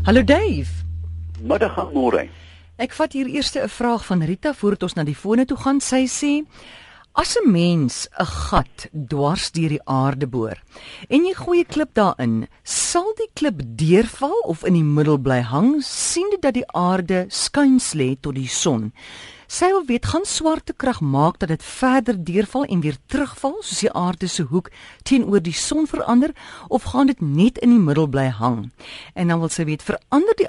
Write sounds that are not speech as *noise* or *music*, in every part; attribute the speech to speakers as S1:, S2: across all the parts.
S1: Hallo Dave.
S2: Middag aan môre.
S1: Ek vat hier eers 'n vraag van Rita voordat ons na die fone toe gaan. Sy sê: As 'n mens 'n gat dwars deur die aarde boor en jy gooi 'n klip daarin, sal die klip deurval of in die middel bly hang, sien dit dat die aarde skuins lê tot die son. Sy wil weet gaan swaartekrag maak dat dit verder deurval en weer terugval soos die aarde se hoek teenoor die son verander of gaan dit net in die middel bly hang? En dan wil sy weet verander die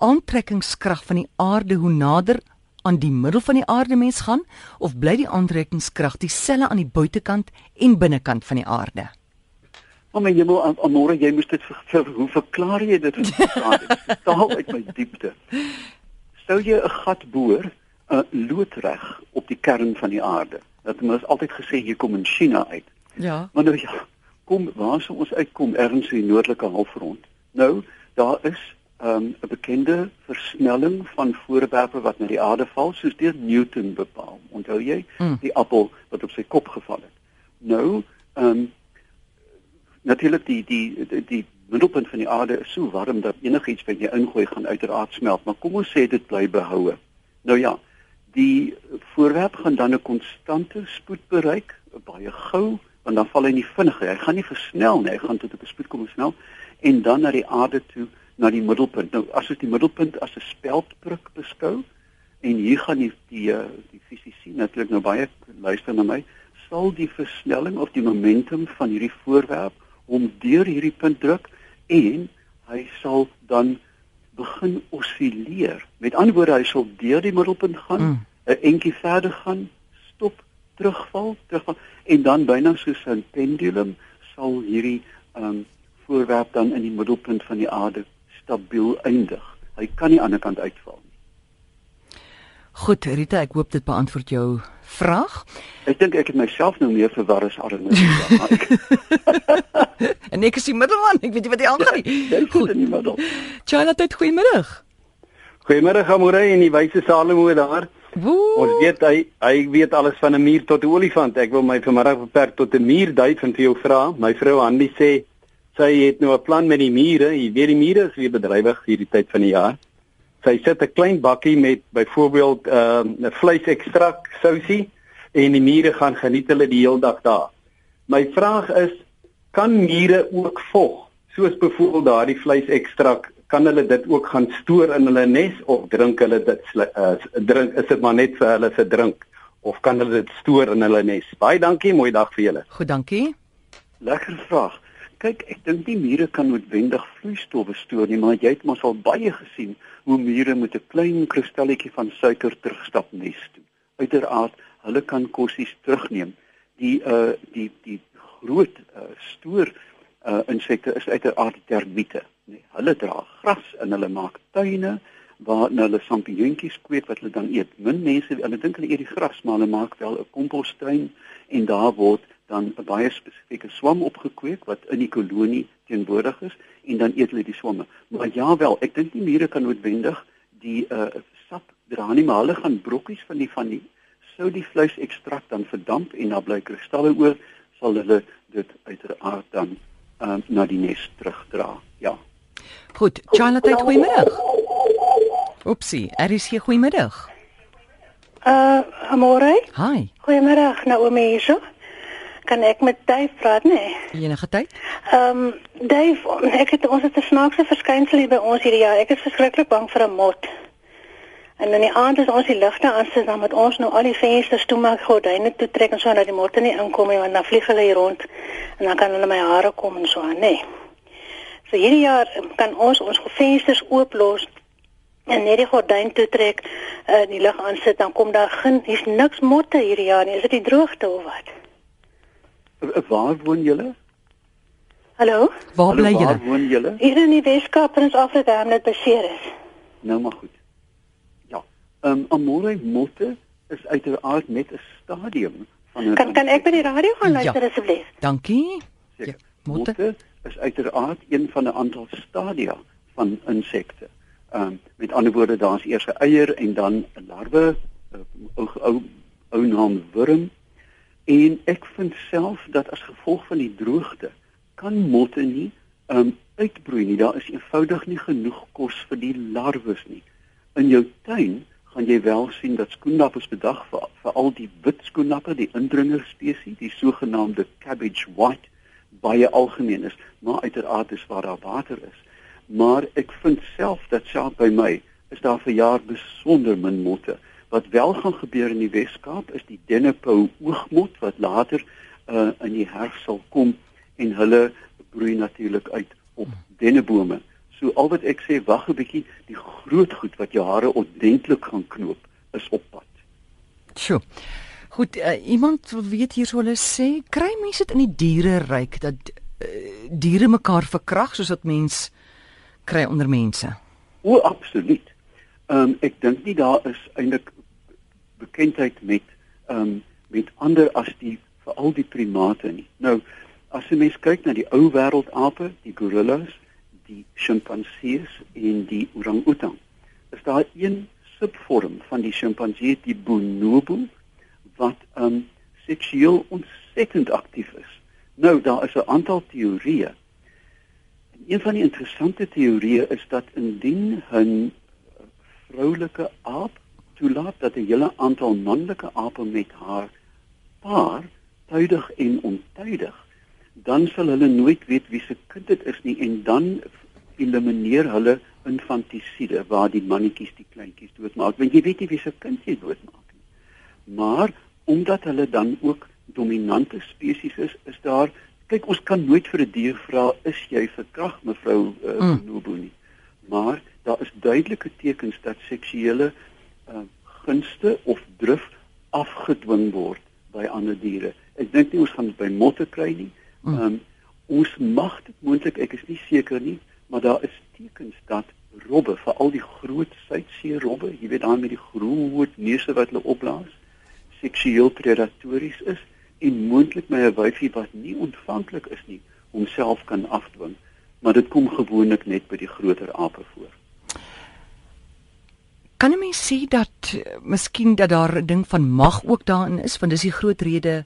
S1: aantrekkingskrag van die aarde hoe nader aan die middel van die aarde mens gaan of bly die aantrekkingskrag dieselfde aan die buitekant en binnekant van die aarde?
S2: Maar jy moet aan môre jy moet dit vir, vir hoe verklaar jy dit? *laughs* Taal uit my diepte. Sou jy 'n gat boor, uh, loodreg op die kern van die aarde. Dat mens altyd gesê jy kom in China uit.
S1: Ja.
S2: Maar nou ja, kom waar sou ons uitkom ergens in die noordelike halfrond? Nou, daar is um, 'n bekende versnelling van voorwerpe wat na die aarde val soos deur Newton bepaal. Onthou jy mm. die appel wat op sy kop geval het? Nou, ehm um, natuurlik die, die die die middelpunt van die aarde is so warm dat enigiets wat jy ingooi gaan uiteraard smelt, maar kom ons sê dit bly behoue. Nou ja, die voorwerp gaan dan 'n konstante spoed bereik, baie gou, want dan val hy nie vinniger, hy gaan nie versnel nie, hy gaan tot op 'n spoed kom snel en dan na die aarde toe na die middelpunt. Nou as ons die middelpunt as 'n speldprik beskou en hier gaan die die eh, die fisici natuurlik nou baie luister na my, sal die versnelling of die momentum van hierdie voorwerp hom deur hierdie punt druk en hy sal dan begin osilleer. Met ander woorde, hy sal deur die middelpunt gaan, mm. 'n mm. entjie verder gaan, stop, terugval, terugval en dan byna soos 'n pendulum sal hierdie ehm um, voorwerp dan in die middelpunt van die aarde stabiel eindig. Hy kan nie aan die ander kant uitval nie.
S1: Goed, Rita, ek hoop dit beantwoord jou vraag.
S2: Ek dink ek het myself nou meer verwar as Arne. *laughs*
S1: en ek is die middelman, ek weet nie wat jy aangaan nie.
S2: Ja, Goed in die middel.
S1: Charlotte, dit goeiemiddag.
S3: Goeiemiddag Amore en die wyse Salomo daar. Woe. Ons weet hy hy weet alles van 'n muur tot 'n olifant. Ek wil my vanmiddag beperk tot 'n muurduif en vir jou vra. My vrou Hanlie sê Sy het nou 'n plan met die mure. Jy weet die mure is weer bedrywig hierdie tyd van die jaar. Sy sit 'n klein bakkie met byvoorbeeld ehm, 'n uh, vleisekstrak sousie en die mure gaan geniet hulle die hele dag daar. My vraag is kan mure ook vog soos byvoorbeeld daardie vleisekstrak kan hulle dit ook gaan stoor in hulle nes of drink hulle dit uh, drink is dit maar net vir hulle se drink of kan hulle dit stoor in hulle nes? Baie dankie, mooi dag vir julle.
S1: Goed, dankie.
S2: Lekker vraag. Kyk, ek dink nie mure kan noodwendig vloeistowwe stoor nie, maar jy het mos al baie gesien hoe mure met 'n klein kristalletjie van suiker terugstap nes toe. Uiteraard, hulle kan kossies terugneem. Die uh die die groot uh stoor uh insekte is uiteraard termiete, nee. Hulle dra gras en hulle maak tuine waar hulle sampioentjies kweek wat hulle dan eet. Min mense, hulle dink hulle eet die gras, maar hulle maak wel 'n kompostuin en daar word dan 'n baie spesifieke swam opgekweek wat in die kolonie teenwoordig is en dan eet hulle die swamme. Maar ja wel, ek dink nie mure kan noodwendig die uh sap dra nie, maar hulle gaan brokkies van die van die sou die vleis ekstrakt dan verdamp en dan bly kristalle oor, sal hulle dit uiteraard dan uh na die nes terugdra. Ja.
S1: Goed, Charlotte, goeiemiddag. Oepsie, er is hier goeiemiddag.
S4: Uh, amore?
S1: Hi.
S4: Goeiemiddag, Naomi hierso. Kan ek met Dave praat, nee?
S1: Enige tyd?
S4: Ehm, um, Dave, ek het ons het 'n snaakse verskynsel hier by ons hierdie jaar. Ek is verskriklik bang vir 'n mot. En in die aand as ons die ligte aansit, dan moet ons nou al die vensters toemaak, gordyne toe trek en so dat die motte nie inkom nie, want dan vlieg hulle hier rond en dan kan hulle my hare kom en so aan, nee. So hierdie jaar kan ons ons vensters ooplos en net die gordyn toe trek en uh, die lig aansit, dan kom daar geen hier's niks motte hierdie jaar nie. Is dit die droogte of wat?
S2: Waar woon julle?
S4: Hallo?
S1: Waar bly julle?
S2: Waar woon julle?
S4: Hier in die Weskaap in Afrika, net beseer is.
S2: Nou maar goed. Ja. Ehm um, Amore Motte is uiteraard net 'n stadium van 'n
S4: Kan kan ek by die radio gaan luister
S1: ja.
S4: asseblief?
S1: Dankie.
S2: Ja, motte. motte is uiteraard een van 'n aantal stadia van insekte. Ehm um, met ander woorde, daar's eers 'n eier en dan 'n larwe, 'n ou ou ou naam wurm En ek vind self dat as gevolg van die droogte kan motte nie um uitbroei nie. Daar is eenvoudig nie genoeg kos vir die larwes nie. In jou tuin gaan jy wel sien dat skoenlappers bedag vir vir al die wit skoenlapper, die indringer spesies, die sogenaamde cabbage white baie algemeen is, maar uiteraard is waar daar water is. Maar ek vind self dat self by my is daar vir jaar besonder min motte. Wat wel gaan gebeur in die Weskaap is die dennepou oogmot wat later uh, in die herfs sal kom en hulle broei natuurlik uit op dennebome. So al wat ek sê, wag 'n bietjie, die groot goed wat jou hare ordentlik gaan knoop is op pad.
S1: Sjoe. Goed, uh, iemand wil weet hier sou hulle sê, kry mense dit in die diere ryk dat uh, diere mekaar verkrag soos wat mens kry onder mense?
S2: O, absoluut. Ehm um, ek dink nie daar is eintlik bekendheid met ehm um, met ander as die veral die primate nie. Nou, as jy mens kyk na die ou wêreldape, die gorillas, die sjimpansees en die orang-outang, is daar een subvorm van die sjimpansee, die bonobo, wat ehm um, seksueel ontsettend aktief is. Nou, daar is 'n aantal teorieë. Een van die interessante teorieë is dat indien 'n vroulike aap toelaat dat 'n hele aantal manlike ape met haar paar tydig en ontydig dan sal hulle nooit weet wie se kind dit is nie en dan elimineer hulle infantisiede waar die mannetjies die kleintjies doodmaak. Want jy weet nie wie se kind jy doodmaak nie. Maar omdat hulle dan ook dominante spesies is is daar kyk ons kan nooit vir 'n dier vra is jy verkrag mevrou uh, mm. Nobo nie? Maar daar is duidelike tekens dat seksuele uh, gunste of drif afgedwing word by ander diere. Ek dink nie ons gaan dit by motte kry nie. Mm. Ehm um, ons mag dit moontlik, ek is nie seker nie, maar daar is tekens dat robbe, veral die groot suidsee robbe, jy weet daai met die groot neuse wat hulle opblaas, seksueel predatories is en moontlik met 'n wyfie wat nie ontvanklik is nie, homself kan afdwing, maar dit kom gewoonlik net by die groter ape voor.
S1: Kan 'n mens sê dat uh, miskien dat daar 'n ding van mag ook daarin is, want dis die groot rede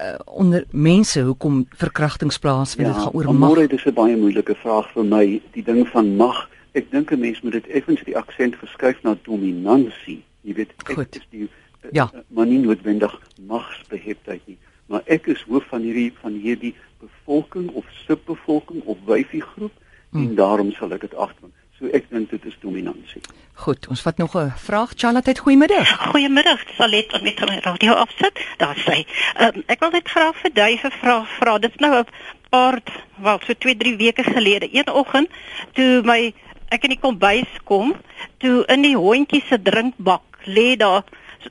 S1: uh, onder mense hoekom verkrachtings plaasvind,
S2: ja,
S1: dit gaan oor mag.
S2: Ja, dit is 'n baie moeilike vraag vir my, die ding van mag. Ek dink 'n mens moet dit effens die aksent verskuif na dominansie. Jy weet, ek
S1: Goed.
S2: is die uh,
S1: Ja.
S2: maar nie noodwendig magsbeheptheid nie, maar ek is hoof van hierdie van hierdie bevolking of subbevolking of wyfie groep hmm. en daarom sal ek dit agter. So ek dink dit is dominansie.
S1: Goed, ons vat nog 'n vraag. Charlotte, goeiemiddag.
S5: Goeiemiddag, Salet, om met my radio afsit. Daar sê, um, ek wil net graag vir Duif vra vra. Dit is nou 'n paar wel so 2, 3 weke gelede. Een oggend toe my ek in die kombuis kom, toe in die hondjie se drinkbak lê daar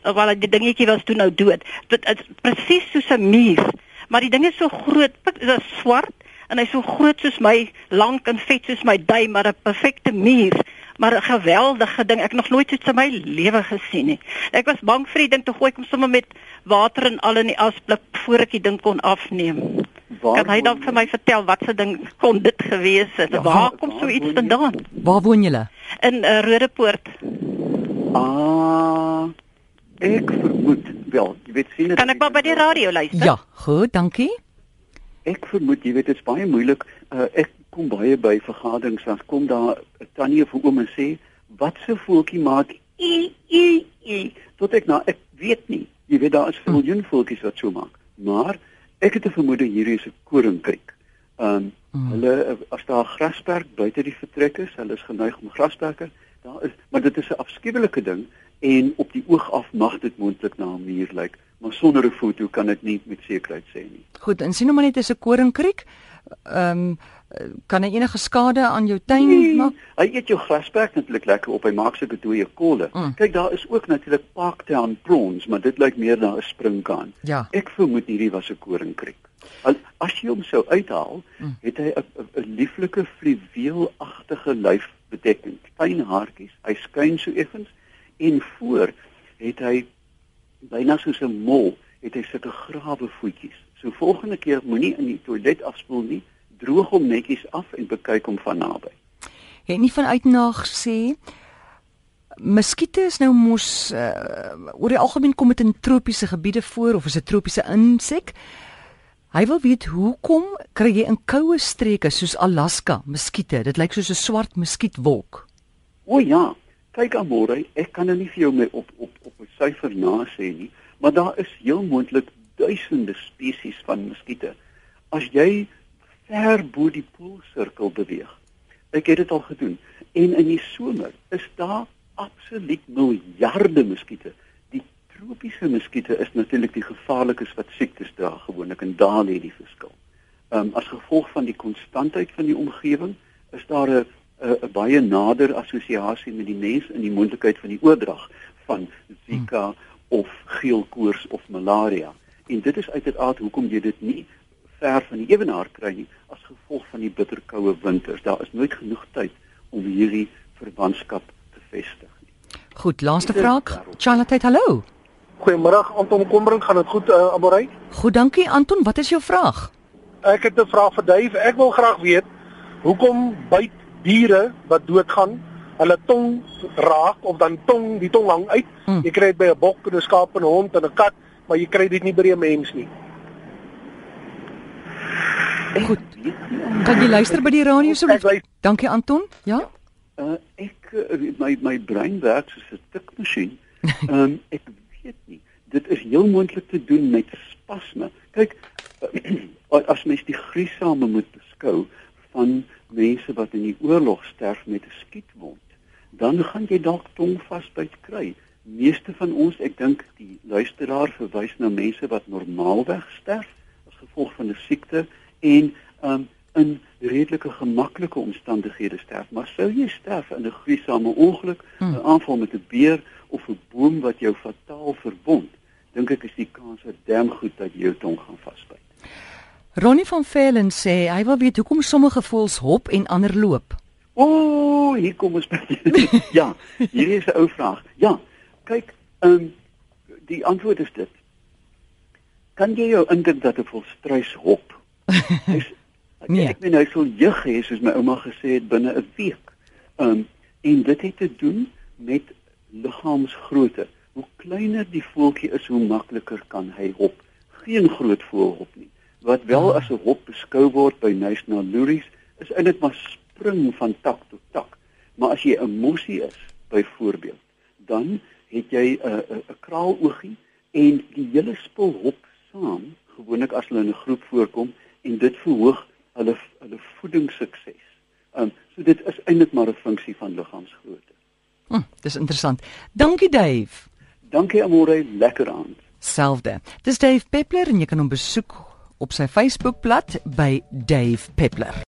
S5: wel die dingetjie was toe nou dood. Dit is presies soos 'n muur. Maar die ding is so groot, dit is swart en hy's so groot soos my, lank en vet soos my duim, maar 'n perfekte muur maar 'n geweldige ding. Ek nog nooit iets in my lewe gesien nie. Ek was bang vir die ding te gooi kom sommer met water en al in die asblik voor ek die ding kon afneem.
S2: Waar
S5: kan hy dan vir my vertel wat se ding kon dit gewees het?
S1: Ja,
S5: waar,
S1: waar-
S5: kom so
S2: waar
S5: iets
S2: woon jy?
S5: vandaan?
S1: Waar woon julle?
S5: In 'n uh, Rodepoort.
S2: Ah, ek vermoed wel, jy weet sien dit
S5: Kan ek maar by die radio luister?
S1: Ja, goed, dankie.
S2: Ek vermoed jy weet dit is baie moeilik. Uh, ek kom baie by vergaderings dan kom daar 'n tannie of 'n oom en sê wat se voeltjie maak i i i tot ek nou ek weet nie. Jy weet daar is
S1: Hm.
S2: miljoen voeltjies wat so maak. Maar ek het 'n vermoede hier is 'n koringkriek. Ehm um,
S1: Mm.
S2: hulle as daar 'n grasperk buite die vertrek is, hulle is geneig om grasperke. Daar is maar dit is 'n afskuwelike ding en op die oog af mag dit moontlik na 'n muur lyk, maar sonder 'n foto kan dit nie met sekerheid sê nie.
S1: Goed, en sien nou maar net is 'n koringkriek. Ehm um, kan hy enige skade aan jou tuin
S2: Nee,
S1: maak?
S2: Hy eet jou grasperk natuurlik lekker op. Hy maak sulke dooie kolle.
S1: Mm.
S2: Kyk, daar is ook natuurlik parktown prawns, maar dit lyk meer na 'n springkaan.
S1: Ja.
S2: Ek vermoed hierdie was 'n koringkriek. As jy hom sou uithaal,
S1: Mm.
S2: het hy 'n lieflike fluweelagtige lyfbedekking, fyn haartjies. Hy skyn so effens en voor het hy byna soos 'n mol, het hy sulke grawe voetjies. So volgende keer moenie in die toilet afspoel nie, droog hom netjies af en bekyk hom van naby.
S1: Het nie vanuit na gesê Muskiete is nou mos uh, oor die algemeen kom dit in tropiese gebiede voor of is 'n tropiese insek. Hy wil weet hoekom kry jy in koue streke soos Alaska muskiete? Dit lyk soos 'n swart muskietwolk.
S2: O ja, kyk Amore, ek kan nou nie vir jou my op op op 'n syfer na sê nie, maar daar is heel moontlik duisende spesies van muskiete. As jy ver bo die poolsirkel beweeg. Ek het dit al gedoen en in die somer is daar absoluut miljarde muskiete. Die tropiese muskiete is natuurlik die gevaarlikes wat siektes dra gewoonlik en daar lê die verskil. Ehm um, as gevolg van die konstantheid van die omgewing is daar 'n 'n baie nader assosiasie met die mens in die moontlikheid van die oordrag van Zika hmm. of geelkoors of malaria. En dit is uiteraard hoekom jy dit nie ver van die ewenaar kry nie as gevolg van die bitterkoue winters. Daar is nooit genoeg tyd om hierdie verbandskap te vestig nie.
S1: Goed, laaste vraag. Charlotte, hallo.
S6: Goeiemôre Anton Kombrink, gaan dit goed uh, eh, Aborey?
S1: Goed, dankie Anton. Wat is jou vraag?
S6: Ek het 'n vraag vir Dave. Ek wil graag weet hoekom byt diere wat doodgaan hulle tong raak of dan tong die tong hang uit. Hmm. Jy kry dit by 'n bok, 'n skaap, 'n hond en 'n kat, maar jy kry dit nie by 'n mens nie.
S1: Goed. Kan jy luister by die radio so? Dankie Anton. Ja.
S2: Uh, ek uh, my my brein werk soos 'n tikmasjien. *laughs* Ehm um, ek weet nie. Dit is heel moontlik te doen met spasme. Kyk, *clears throat* as mens die gruisame moet mense wat in die oorlog sterf met 'n skietwond, dan gaan jy dalk tongvasbyt kry. Meeste van ons, ek dink die luisteraar verwys na mense wat normaalweg sterf as gevolg van 'n siekte en um, in redelike gemaklike omstandighede sterf. Maar sou jy sterf in 'n gruisame ongeluk, 'n hmm. aanval met 'n beer of 'n boom wat jou fataal verwond, dink ek is die kans verdam goed dat jy jou tong gaan vasbyt.
S1: Ronnie van Velen sê hy wil weet hoekom sommige voëls hop en ander loop.
S2: Ooh, hier kom ons by. *laughs* ja, hier is 'n ou vraag. Ja, kyk, ehm um, die antwoord is dit. Kan jy jou indink dat 'n voël struis hop? *laughs* nee. Ek meen hy sou jeug hê soos my ouma gesê het binne 'n week. Um en dit het te doen met liggaamsgrootte. Hoe kleiner die voeltjie is, hoe makliker kan hy hop. Geen groot voël hop nie. Wat wel ah. as 'n hop beskou word by National Luries is eintlik maar spring van tak tot tak. Maar as jy 'n mossie is, byvoorbeeld, dan het jy 'n 'n kraaloogie en die hele spul hop saam, gewoonlik as hulle in 'n groep voorkom en dit verhoog hulle hulle voedingssukses. Um so dit is eintlik maar 'n funksie van liggaamsgrootte.
S1: Hm, dis interessant. Dankie Dave.
S2: Dankie Amore, lekker aand.
S1: Selfde. Dis Dave Peppler en jy kan hom besoek op sy Facebookblad by Dave Peppler.